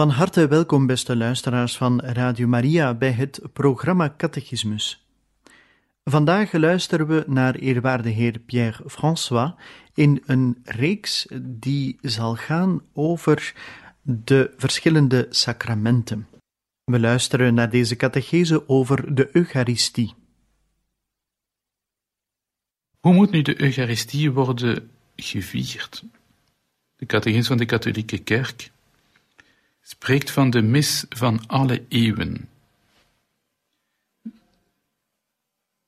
Van harte welkom, beste luisteraars van Radio Maria, bij het programma Catechismus. Vandaag luisteren we naar eerwaarde heer Pierre François in een reeks die zal gaan over de verschillende sacramenten. We luisteren naar deze catechese over de Eucharistie. Hoe moet nu de Eucharistie worden gevierd? De catechese van de katholieke kerk spreekt van de mis van alle eeuwen.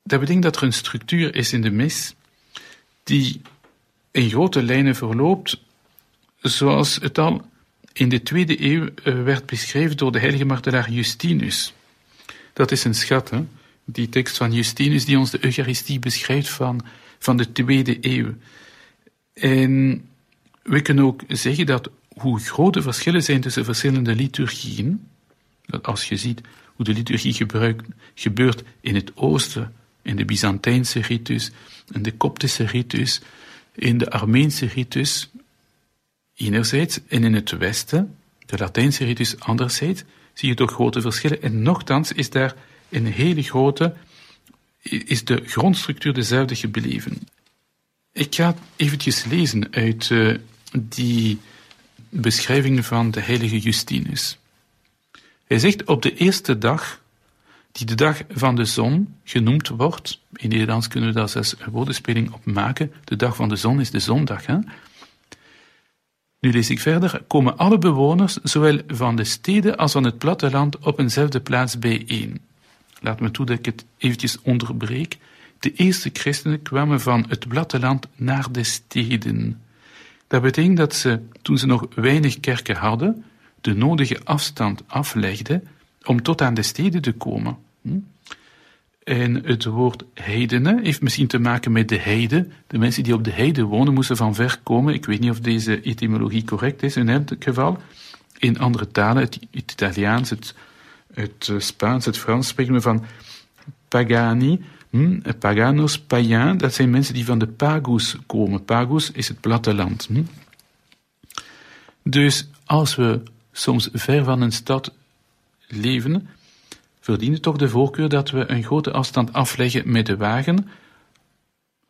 Dat betekent dat er een structuur is in de mis die in grote lijnen verloopt, zoals het al in de tweede eeuw eh, werd beschreven door de heilige martelaar Justinus. Dat is een schat, hè? die tekst van Justinus die ons de Eucharistie beschrijft van, van de tweede eeuw. En we kunnen ook zeggen dat hoe grote verschillen zijn tussen verschillende liturgieën, als je ziet hoe de liturgie gebruikt, gebeurt in het oosten, in de Byzantijnse ritus, in de Koptische ritus, in de Armeense ritus, enerzijds, en in het westen, de Latijnse ritus anderzijds, zie je toch grote verschillen. En nochtans is daar een hele grote, is de grondstructuur dezelfde gebleven. Ik ga eventjes lezen uit uh, die beschrijving van de heilige Justinus. Hij zegt op de eerste dag, die de dag van de zon genoemd wordt, in Nederlands kunnen we daar een woordenspeling op maken, de dag van de zon is de zondag. Hè? Nu lees ik verder, komen alle bewoners, zowel van de steden als van het platteland, op eenzelfde plaats bijeen. Laat me toe dat ik het eventjes onderbreek. De eerste christenen kwamen van het platteland naar de steden. Dat betekent dat ze, toen ze nog weinig kerken hadden, de nodige afstand aflegden om tot aan de steden te komen. Hm? En het woord heidenen heeft misschien te maken met de heide. De mensen die op de heide wonen moesten van ver komen. Ik weet niet of deze etymologie correct is in elk geval. In andere talen, het, Italiaans, het, het Spaans, het Frans, spreken we van pagani, Hm? Paganos, païens, dat zijn mensen die van de pagus komen. Pagus is het platteland. Hm? Dus als we soms ver van een stad leven, verdienen toch de voorkeur dat we een grote afstand afleggen met de wagen.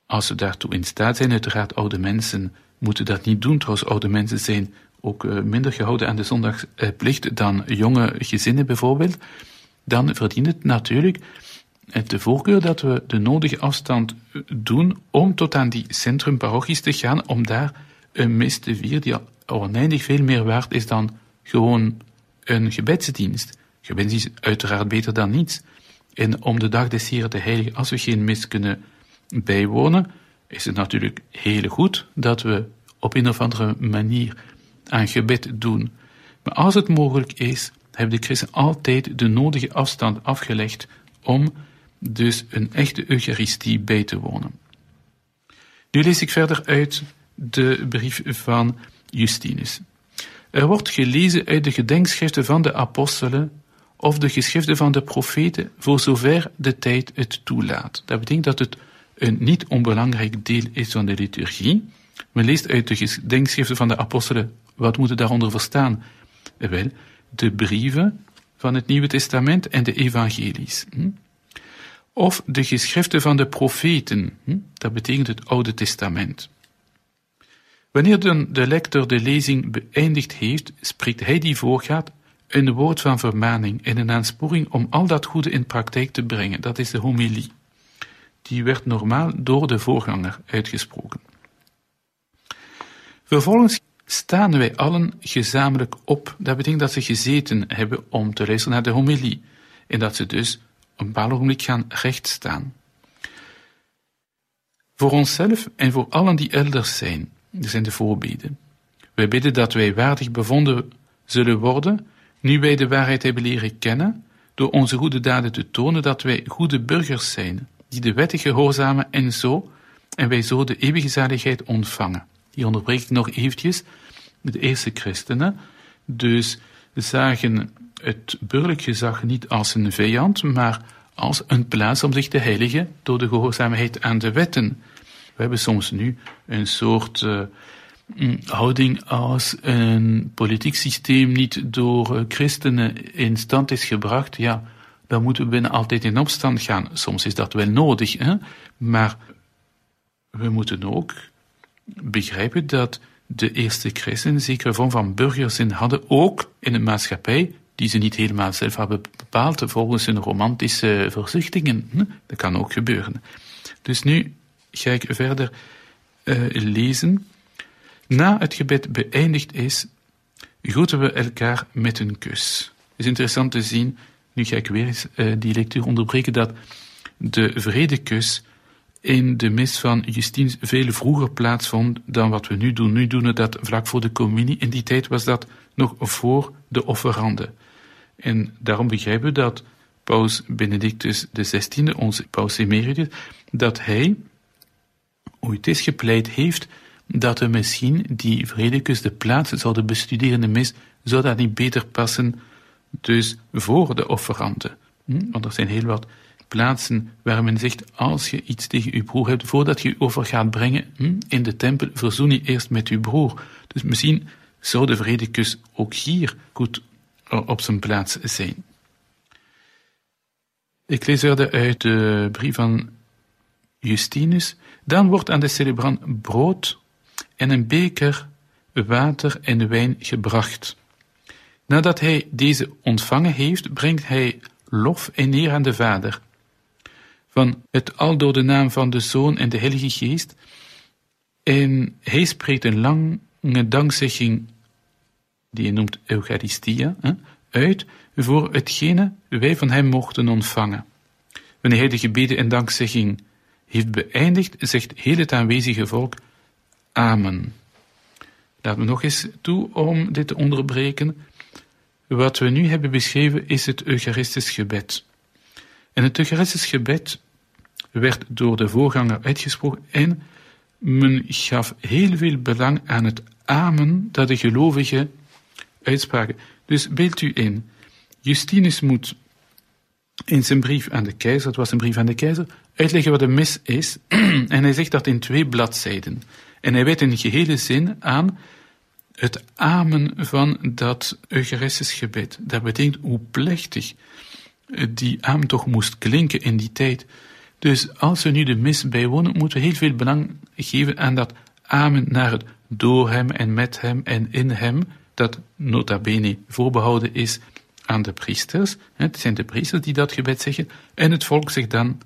Als we daartoe in staat zijn, uiteraard oude mensen moeten dat niet doen. Trouwens, oude mensen zijn ook eh, minder gehouden aan de zondagsplicht dan jonge gezinnen bijvoorbeeld. Dan verdient het natuurlijk de voorkeur dat we de nodige afstand doen om tot aan die centrumparochies te gaan, om daar een mis te vieren die oneindig veel meer waard is dan gewoon een gebedsdienst. Gebedsdienst is uiteraard beter dan niets. En om de dag des Heren te heiligen, als we geen mis kunnen bijwonen, is het natuurlijk heel goed dat we op een of andere manier aan gebed doen. Maar als het mogelijk is, hebben de christen altijd de nodige afstand afgelegd om dus een echte Eucharistie bij te wonen. Nu lees ik verder uit de brief van Justinus. Er wordt gelezen uit de gedenkschriften van de apostelen of de geschriften van de profeten, voor zover de tijd het toelaat. Dat betekent dat het een niet onbelangrijk deel is van de liturgie. Men leest uit de gedenkschriften van de apostelen, wat moet daaronder verstaan? Wel, de brieven van het Nieuwe Testament en de evangelies. Of de geschriften van de profeten, hm? dat betekent het Oude Testament. Wanneer dan de lector de lezing beëindigd heeft, spreekt hij die voorgaat een woord van vermaning en een aansporing om al dat goede in praktijk te brengen. Dat is de homilie. Die werd normaal door de voorganger uitgesproken. Vervolgens staan wij allen gezamenlijk op. Dat betekent dat ze gezeten hebben om te luisteren naar de homilie. En dat ze dus een bepaald ogenblik gaan rechtstaan. Voor onszelf en voor allen die elders zijn, er zijn de voorbeden. Wij bidden dat wij waardig bevonden zullen worden, nu wij de waarheid hebben leren kennen, door onze goede daden te tonen dat wij goede burgers zijn, die de wetten gehoorzamen en zo, en wij zo de eeuwige zaligheid ontvangen. Hier onderbreek ik nog eventjes. De eerste christenen, dus zagen het burgerlijk gezag niet als een vijand, maar als een plaats om zich te heiligen door de gehoorzaamheid aan de wetten. We hebben soms nu een soort uh, houding als een politiek systeem niet door uh, christenen in stand is gebracht. Ja, dan moeten we binnen altijd in opstand gaan. Soms is dat wel nodig, hè? maar we moeten ook begrijpen dat de eerste christenen zekere vorm van burgerzin hadden, ook in een maatschappij die ze niet helemaal zelf hebben bepaald volgens hun romantische verzichtingen. Hm? Dat kan ook gebeuren. Dus nu ga ik verder uh, lezen. Na het gebed beëindigd is, groeten we elkaar met een kus. Het is interessant te zien, nu ga ik weer eens uh, die lectuur onderbreken, dat de vredekus in de mis van Justinus veel vroeger plaatsvond dan wat we nu doen. Nu doen we dat vlak voor de communie. In die tijd was dat nog voor de offerande. En daarom begrijpen we dat Paus Benedictus XVI, onze Paus Emeritus, dat hij ooit is gepleit heeft dat we misschien die vredekus de plaats zouden bestuderen de mis, zou dat niet beter passen, dus voor de offerande. Hm? Want er zijn heel wat plaatsen waar men zegt, als je iets tegen je broer hebt, voordat je over gaat brengen hm, in de tempel, verzoen je eerst met je broer. Dus misschien zou de vredekus ook hier goed op zijn plaats zijn. Ik lees verder uit de brief van Justinus. Dan wordt aan de celebrant brood en een beker water en wijn gebracht. Nadat hij deze ontvangen heeft, brengt hij lof en eer aan de Vader van het al door de naam van de Zoon en de Heilige Geest. En hij spreekt een lange dankzegging, die hij noemt Eucharistia, uit voor hetgene wij van hem mochten ontvangen. Wanneer hij de gebeden en dankzegging heeft beëindigd, zegt heel het aanwezige volk Amen. Laat me nog eens toe om dit te onderbreken. Wat we nu hebben beschreven is het Eucharistisch gebed. En het Eucharistisch gebed werd door de voorganger uitgesproken en men gaf heel veel belang aan het amen dat de gelovigen uitspraken. Dus beeld u in, Justinus moet in zijn brief aan de keizer, het was een brief aan de keizer, uitleggen wat een mis is. en hij zegt dat in twee bladzijden. En hij wijdt in gehele zin aan het amen van dat Eucharistisch gebed. Dat betekent hoe plechtig die amen toch moest klinken in die tijd. Dus als we nu de mis bijwonen, moeten we heel veel belang geven aan dat amen naar het door hem en met hem en in hem, dat nota bene voorbehouden is aan de priesters. Het zijn de priesters die dat gebed zeggen. En het volk zegt dan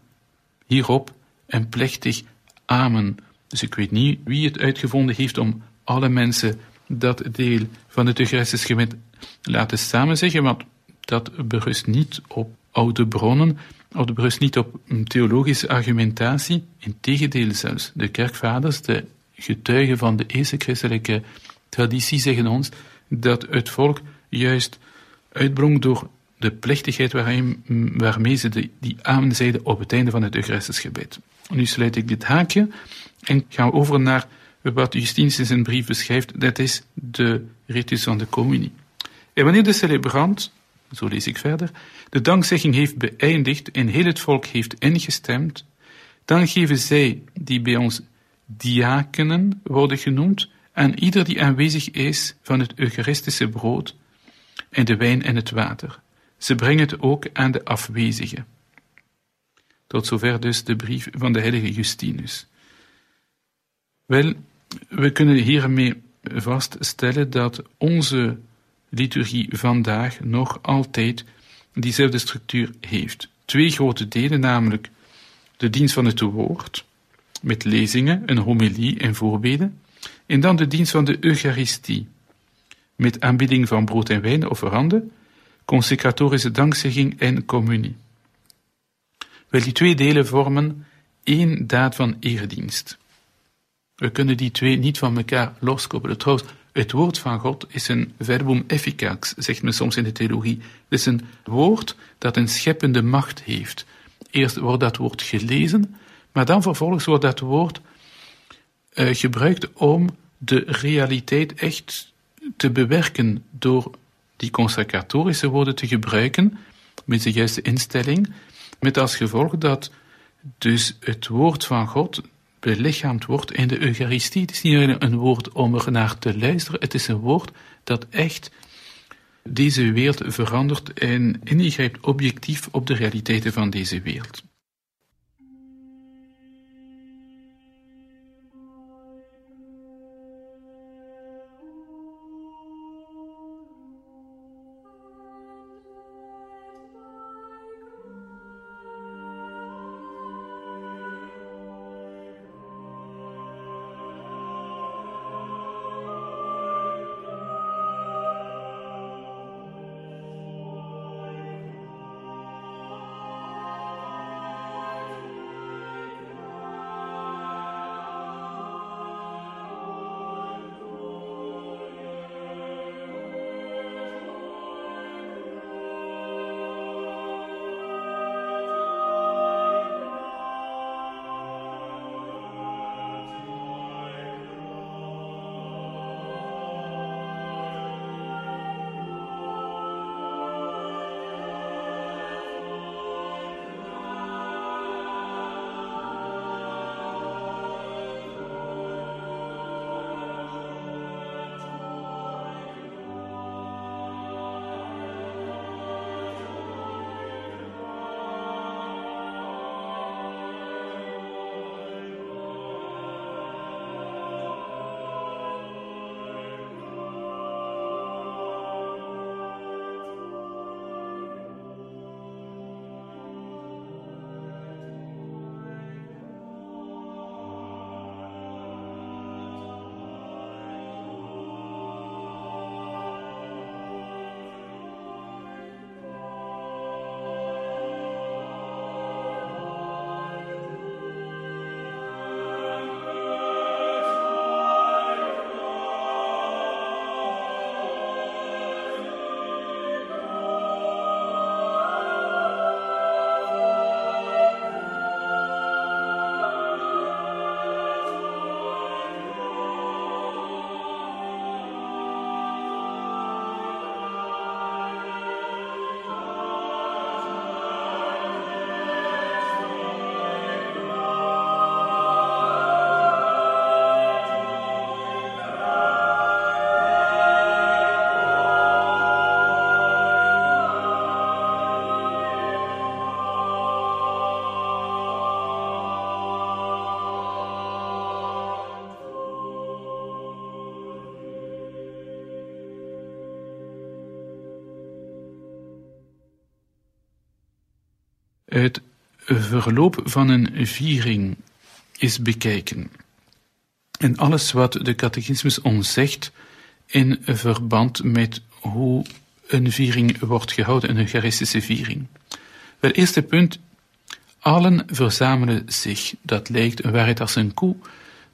hierop een plechtig amen. Dus ik weet niet wie het uitgevonden heeft om alle mensen dat deel van het Eucharistisch gebed laten zeggen, want dat berust niet op oude bronnen, of berust niet op een theologische argumentatie. Integendeel zelfs, de kerkvaders, de getuigen van de eerste christelijke traditie zeggen ons dat het volk juist uitbrong door de plechtigheid waarmee ze de, die amen zeiden op het einde van het Eucharistisch. Nu sluit ik dit haakje en we over naar wat Justinus in zijn brief beschrijft, dat is de ritus van de communie. En wanneer de celebrant, zo lees ik verder, de dankzegging heeft beëindigd en heel het volk heeft ingestemd, dan geven zij, die bij ons diakenen worden genoemd, aan ieder die aanwezig is van het Eucharistische brood en de wijn en het water. Ze brengen het ook aan de afwezigen. Tot zover dus de brief van de heilige Justinus. Wel, we kunnen hiermee vaststellen dat onze liturgie vandaag nog altijd diezelfde structuur heeft. Twee grote delen, namelijk de dienst van het woord, met lezingen, een homilie en voorbeden, en dan de dienst van de Eucharistie, met aanbidding van brood en wijn of offeranden, consecratorische dankzegging en communie. Wel, die twee delen vormen één daad van eredienst. We kunnen die twee niet van elkaar loskoppelen. Trouwens, het woord van God is een verbum efficax, zegt men soms in de theologie. Het is een woord dat een scheppende macht heeft. Eerst wordt dat woord gelezen, maar dan vervolgens wordt dat woord uh, gebruikt om de realiteit echt te bewerken door die consacratorische woorden te gebruiken met de juiste instelling, met als gevolg dat dus het woord van God belichaamd wordt in de Eucharistie. Het is niet alleen een woord om er naar te luisteren, het is een woord dat echt deze wereld verandert en ingrijpt objectief op de realiteiten van deze wereld. Het verloop van een viering is bekijken. En alles wat de catechismus ons zegt in verband met hoe een viering wordt gehouden, een eucharistische viering. Wel, eerste punt, allen verzamelen zich. Dat lijkt een waarheid als een koe,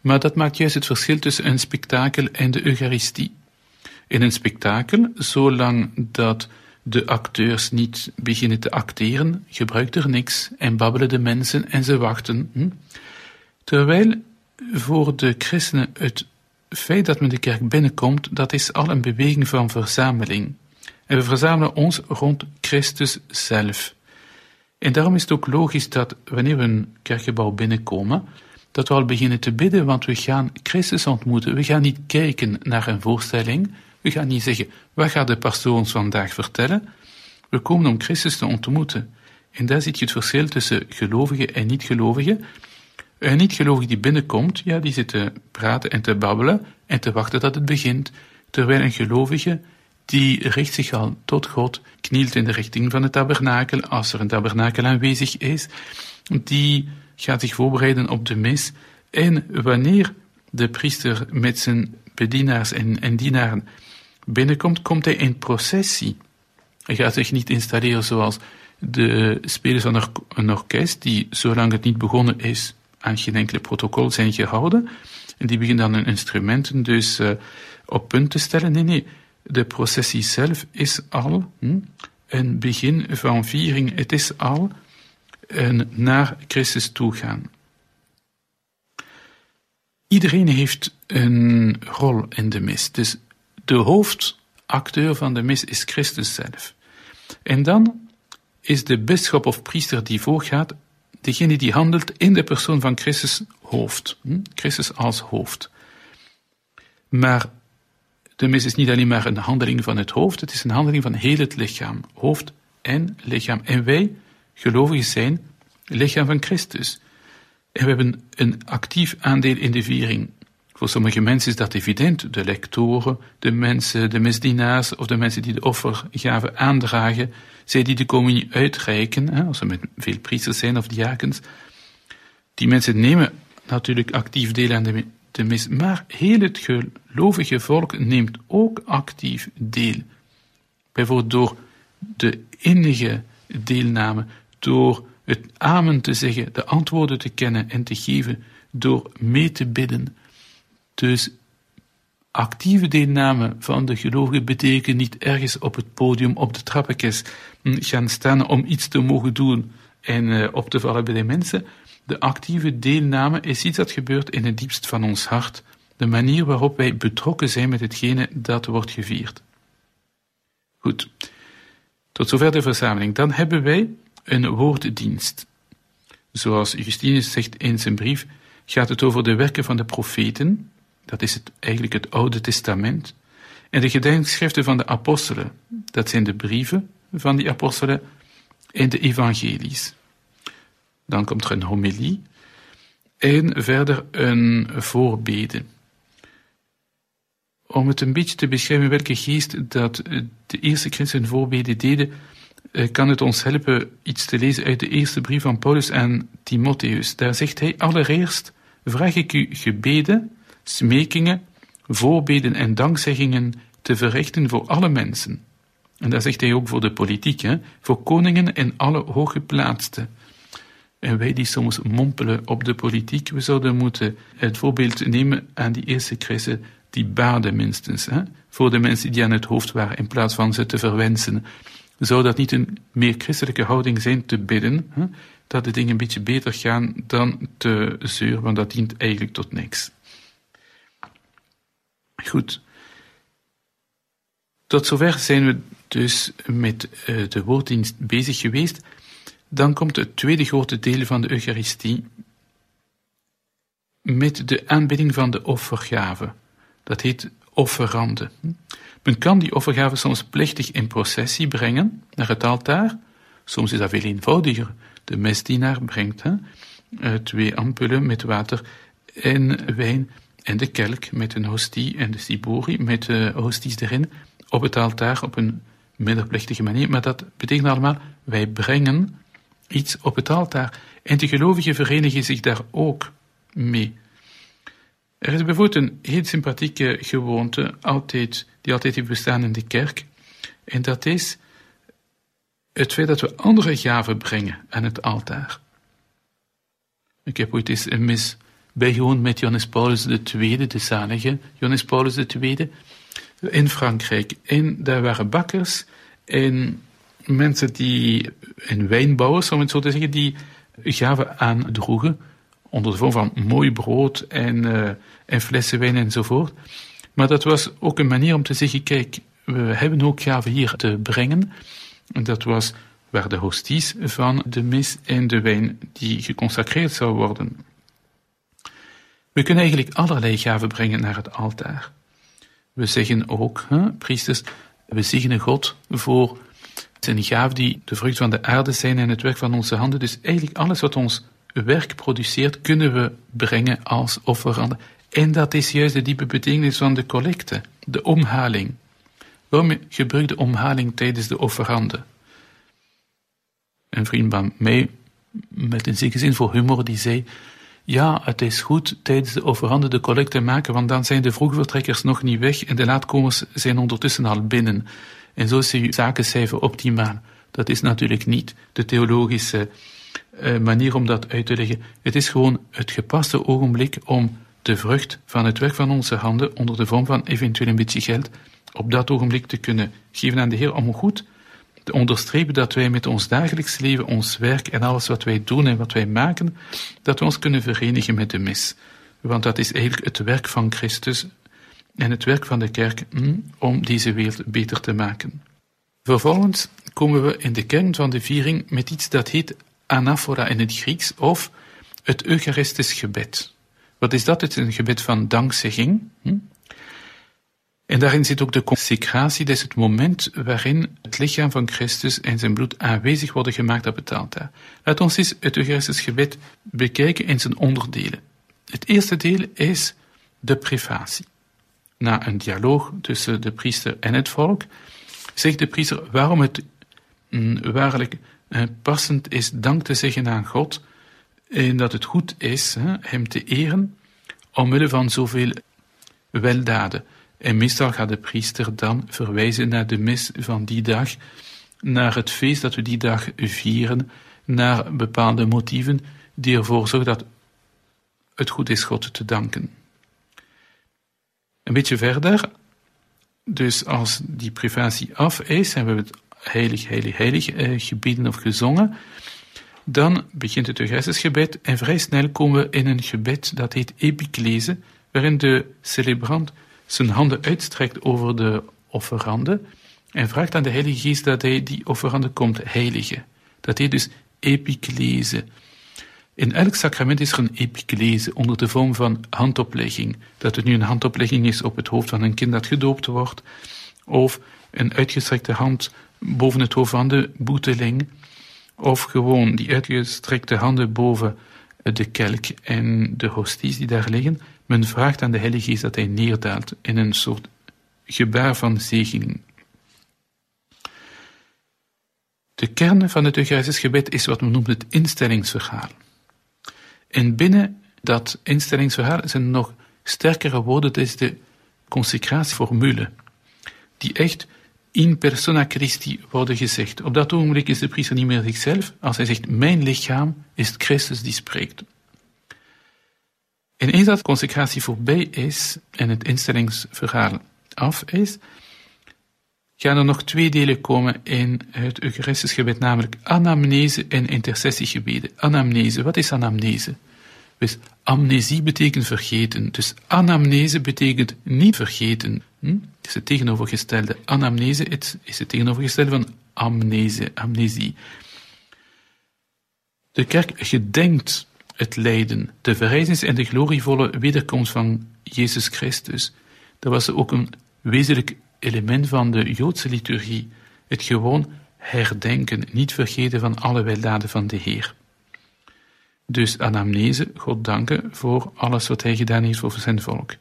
maar dat maakt juist het verschil tussen een spektakel en de Eucharistie. In een spektakel, zolang dat de acteurs niet beginnen te acteren, gebruikt er niks en babbelen de mensen en ze wachten. Hm? Terwijl voor de christenen het feit dat men de kerk binnenkomt, dat is al een beweging van verzameling. En we verzamelen ons rond Christus zelf. En daarom is het ook logisch dat wanneer we een kerkgebouw binnenkomen, dat we al beginnen te bidden, want we gaan Christus ontmoeten. We gaan niet kijken naar een voorstelling, we gaan niet zeggen, wat gaat de pastoor ons vandaag vertellen? We komen om Christus te ontmoeten. En daar zit je het verschil tussen gelovigen en niet-gelovigen. Een niet-gelovige die binnenkomt, ja, die zit te praten en te babbelen en te wachten dat het begint. Terwijl een gelovige, die richt zich al tot God, knielt in de richting van het tabernakel, als er een tabernakel aanwezig is, die gaat zich voorbereiden op de mis. En wanneer de priester met zijn bedienaars en, en dienaren binnenkomt, komt hij in processie. Hij gaat zich niet installeren zoals de spelers van een orkest, die zolang het niet begonnen is, aan geen enkele protocol zijn gehouden. En die beginnen dan hun instrumenten dus uh, op punt te stellen. Nee, nee, de processie zelf is al hm, een begin van viering. Het is al een naar Christus toe gaan. Iedereen heeft een rol in de mis. Dus de hoofdacteur van de mis is Christus zelf. En dan is de bisschop of priester die voorgaat, degene die handelt in de persoon van Christus hoofd. Hm? Christus als hoofd. Maar de mis is niet alleen maar een handeling van het hoofd, het is een handeling van heel het lichaam. Hoofd en lichaam. En wij, gelovigen, zijn lichaam van Christus. En we hebben een actief aandeel in de viering. Voor sommige mensen is dat evident. De lectoren, de mensen, de misdienaars of de mensen die de offergave aandragen, zij die de communie uitreiken, hè, als er met veel priesters zijn of diakens. Die mensen nemen natuurlijk actief deel aan de, de mis, maar heel het gelovige volk neemt ook actief deel. Bijvoorbeeld door de innige deelname, door het amen te zeggen, de antwoorden te kennen en te geven, door mee te bidden. Dus actieve deelname van de gelovigen betekent niet ergens op het podium, op de trappekes hm, gaan staan om iets te mogen doen en uh, op te vallen bij de mensen. De actieve deelname is iets dat gebeurt in het diepst van ons hart, de manier waarop wij betrokken zijn met hetgene dat wordt gevierd. Goed, tot zover de verzameling. Dan hebben wij een woorddienst. Zoals Justinus zegt in zijn brief, gaat het over de werken van de profeten, dat is het, eigenlijk het Oude Testament, en de gedenkschriften van de apostelen, dat zijn de brieven van die apostelen en de evangelies. Dan komt er een homilie en verder een voorbede. Om het een beetje te beschrijven welke geest dat de eerste christen voorbeden deden, eh, kan het ons helpen iets te lezen uit de eerste brief van Paulus aan Timotheus. Daar zegt hij: Allereerst vraag ik u gebeden, smekingen, voorbeden en dankzeggingen te verrichten voor alle mensen. En daar zegt hij ook voor de politiek, voor koningen en alle hooggeplaatsten. En wij die soms mompelen op de politiek, we zouden moeten het voorbeeld nemen aan die eerste christen, die baden minstens, hè? voor de mensen die aan het hoofd waren, in plaats van ze te verwensen zou dat niet een meer christelijke houding zijn te bidden, hè? dat de dingen een beetje beter gaan dan te zeuren, want dat dient eigenlijk tot niks. Goed. Tot zover zijn we dus met uh, de woorddienst bezig geweest. Dan komt het tweede grote deel van de Eucharistie met de aanbidding van de offergave. Dat heet offerande. Men kan die offergave soms plechtig in processie brengen naar het altaar. Soms is dat veel eenvoudiger. De mesdienaar brengt eh, twee ampullen met water en wijn en de kelk met een hostie en de sibori met de hosties erin op het altaar op een minder plechtige manier. Maar dat betekent allemaal, wij brengen iets op het altaar. En de gelovigen verenigen zich daar ook mee. Er is bijvoorbeeld een heel sympathieke gewoonte, altijd, die altijd heeft bestaan in de kerk. En dat is het feit dat we andere gaven brengen aan het altaar. Ik heb ooit eens een mis bijgewoond met Johannes Paulus II, de zalige Johannes Paulus II, in Frankrijk. En daar waren bakkers en mensen die, en wijnbouwers, om het zo te zeggen, die gaven aandroegen onder de vorm van mooi brood en, uh, en flessen wijn enzovoort. Maar dat was ook een manier om te zeggen, kijk, we hebben ook gaven hier te brengen. En dat was waar de hosties van de mis en de wijn die geconsacreerd zou worden. We kunnen eigenlijk allerlei gaven brengen naar het altaar. We zeggen ook, hè, priesters, we zegenen God voor zijn gaven die de vrucht van de aarde zijn en het werk van onze handen. Dus eigenlijk alles wat ons werk produceert, kunnen we brengen als offerande. En dat is juist de diepe betekenis van de collecte, de omhaling. Waarom gebruik de omhaling tijdens de offerande? Een vriend van mij, met een zekere zin voor humor, die zei, ja, het is goed tijdens de offerande de collecte te maken, want dan zijn de vroegvertrekkers nog niet weg en de laatkomers zijn ondertussen al binnen. En zo is je zakencijfer optimaal. Dat is natuurlijk niet de theologische uh, manier om dat uit te leggen. Het is gewoon het gepaste ogenblik om de vrucht van het werk van onze handen, onder de vorm van eventueel een beetje geld, op dat ogenblik te kunnen geven aan de Heer, om goed te onderstrepen dat wij met ons dagelijks leven, ons werk en alles wat wij doen en wat wij maken, dat we ons kunnen verenigen met de mis. Want dat is eigenlijk het werk van Christus en het werk van de kerk hm, om deze wereld beter te maken. Vervolgens komen we in de kern van de viering met iets dat heet anaphora in het Grieks of het Eucharistisch gebed. Wat is dat? Het is een gebed van dankzegging. Hm? En daarin zit ook de consecratie, dat is het moment waarin het lichaam van Christus en zijn bloed aanwezig worden gemaakt op het altaar. Laat ons eens het Eucharistisch gebed bekijken in zijn onderdelen. Het eerste deel is de privatie. Na een dialoog tussen de priester en het volk, zegt de priester waarom het mm, waarlijk eh, passend is dank te zeggen aan God en dat het goed is hè, hem te eren omwille van zoveel weldaden. En meestal gaat de priester dan verwijzen naar de mis van die dag, naar het feest dat we die dag vieren, naar bepaalde motieven die ervoor zorgen dat het goed is God te danken. Een beetje verder, dus als die privatie af is en we het heilig, heilig, heilig eh, gebeden of gezongen, dan begint het Eucharistisch gebed en vrij snel komen we in een gebed dat heet epiclese, waarin de celebrant zijn handen uitstrekt over de offerande en vraagt aan de Heilige Geest dat hij die offerande komt heiligen. Dat heet dus epiclese. In elk sacrament is er een epiclese onder de vorm van handoplegging. Dat het nu een handoplegging is op het hoofd van een kind dat gedoopt wordt, of een uitgestrekte hand boven het hoofd van de boeteling, of gewoon die uitgestrekte handen boven de kelk en de hosties die daar liggen. Men vraagt aan de Heilige Geest dat hij neerdaalt in een soort gebaar van zegening. De kern van het Eucharistisch gebed is wat men noemt het instellingsverhaal. En binnen dat instellingsverhaal zijn nog sterkere woorden, dat is de consecratieformule, die echt in persona Christi worden gezegd. Op dat ogenblik is de priester niet meer zichzelf. Als hij zegt, mijn lichaam is Christus die spreekt. En eens dat consecratie voorbij is en het instellingsverhaal af is, gaan er nog twee delen komen in het Eucharistisch gebed, namelijk anamnese en intercessiegebeden. Anamnese, wat is anamnese? Dus amnesie betekent vergeten. Dus anamnese betekent niet vergeten. Hm? Het is het tegenovergestelde. Anamnese is het tegenovergestelde van amnese, amnesie. De kerk gedenkt het lijden, de verrijzenis en de glorievolle wederkomst van Jezus Christus. Dat was ook een wezenlijk element van de Joodse liturgie. Het gewoon herdenken, niet vergeten van alle weldaden van de Heer. Dus anamnese, God danken voor alles wat hij gedaan heeft voor zijn volk.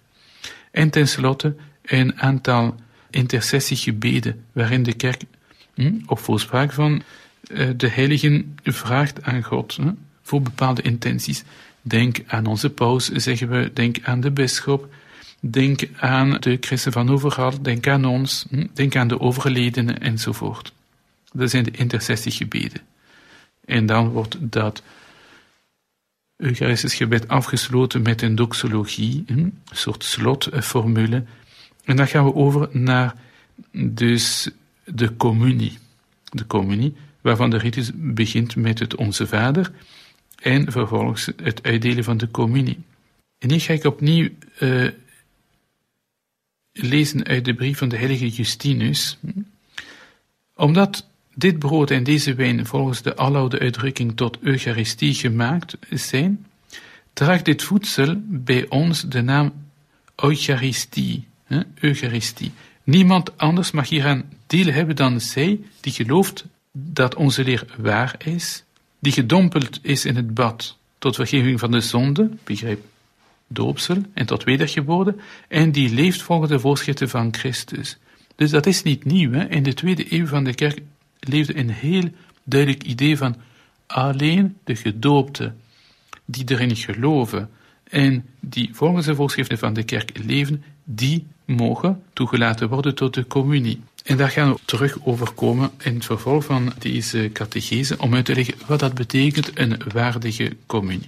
En tenslotte een aantal intercessiegebeden waarin de kerk hm, op voorspraak van eh, de heiligen vraagt aan God hm, voor bepaalde intenties. Denk aan onze paus, zeggen we, denk aan de bisschop, denk aan de christen van overal, denk aan ons, hm, denk aan de overledenen enzovoort. Dat zijn de intercessiegebeden. En dan wordt dat Eucharistisch gebed afgesloten met een doxologie, een soort slotformule. En dan gaan we over naar dus de communie. De communie, waarvan de ritus begint met het Onze Vader en vervolgens het uitdelen van de communie. En hier ga ik opnieuw uh, lezen uit de brief van de heilige Justinus, omdat dit brood en deze wijn volgens de aloude uitdrukking tot Eucharistie gemaakt zijn, draagt dit voedsel bij ons de naam Eucharistie. Eucharistie. Niemand anders mag hieraan deel hebben dan zij die gelooft dat onze leer waar is, die gedompeld is in het bad tot vergeving van de zonde, begrijp doopsel, en tot wedergeboorte, en die leeft volgens de voorschriften van Christus. Dus dat is niet nieuw. Hè? In de tweede eeuw van de kerk leefde een heel duidelijk idee van alleen de gedoopten die erin geloven en die volgens de voorschriften van de kerk leven, die mogen toegelaten worden tot de communie. En daar gaan we terug over komen in het vervolg van deze catechese om uit te leggen wat dat betekent een waardige communie.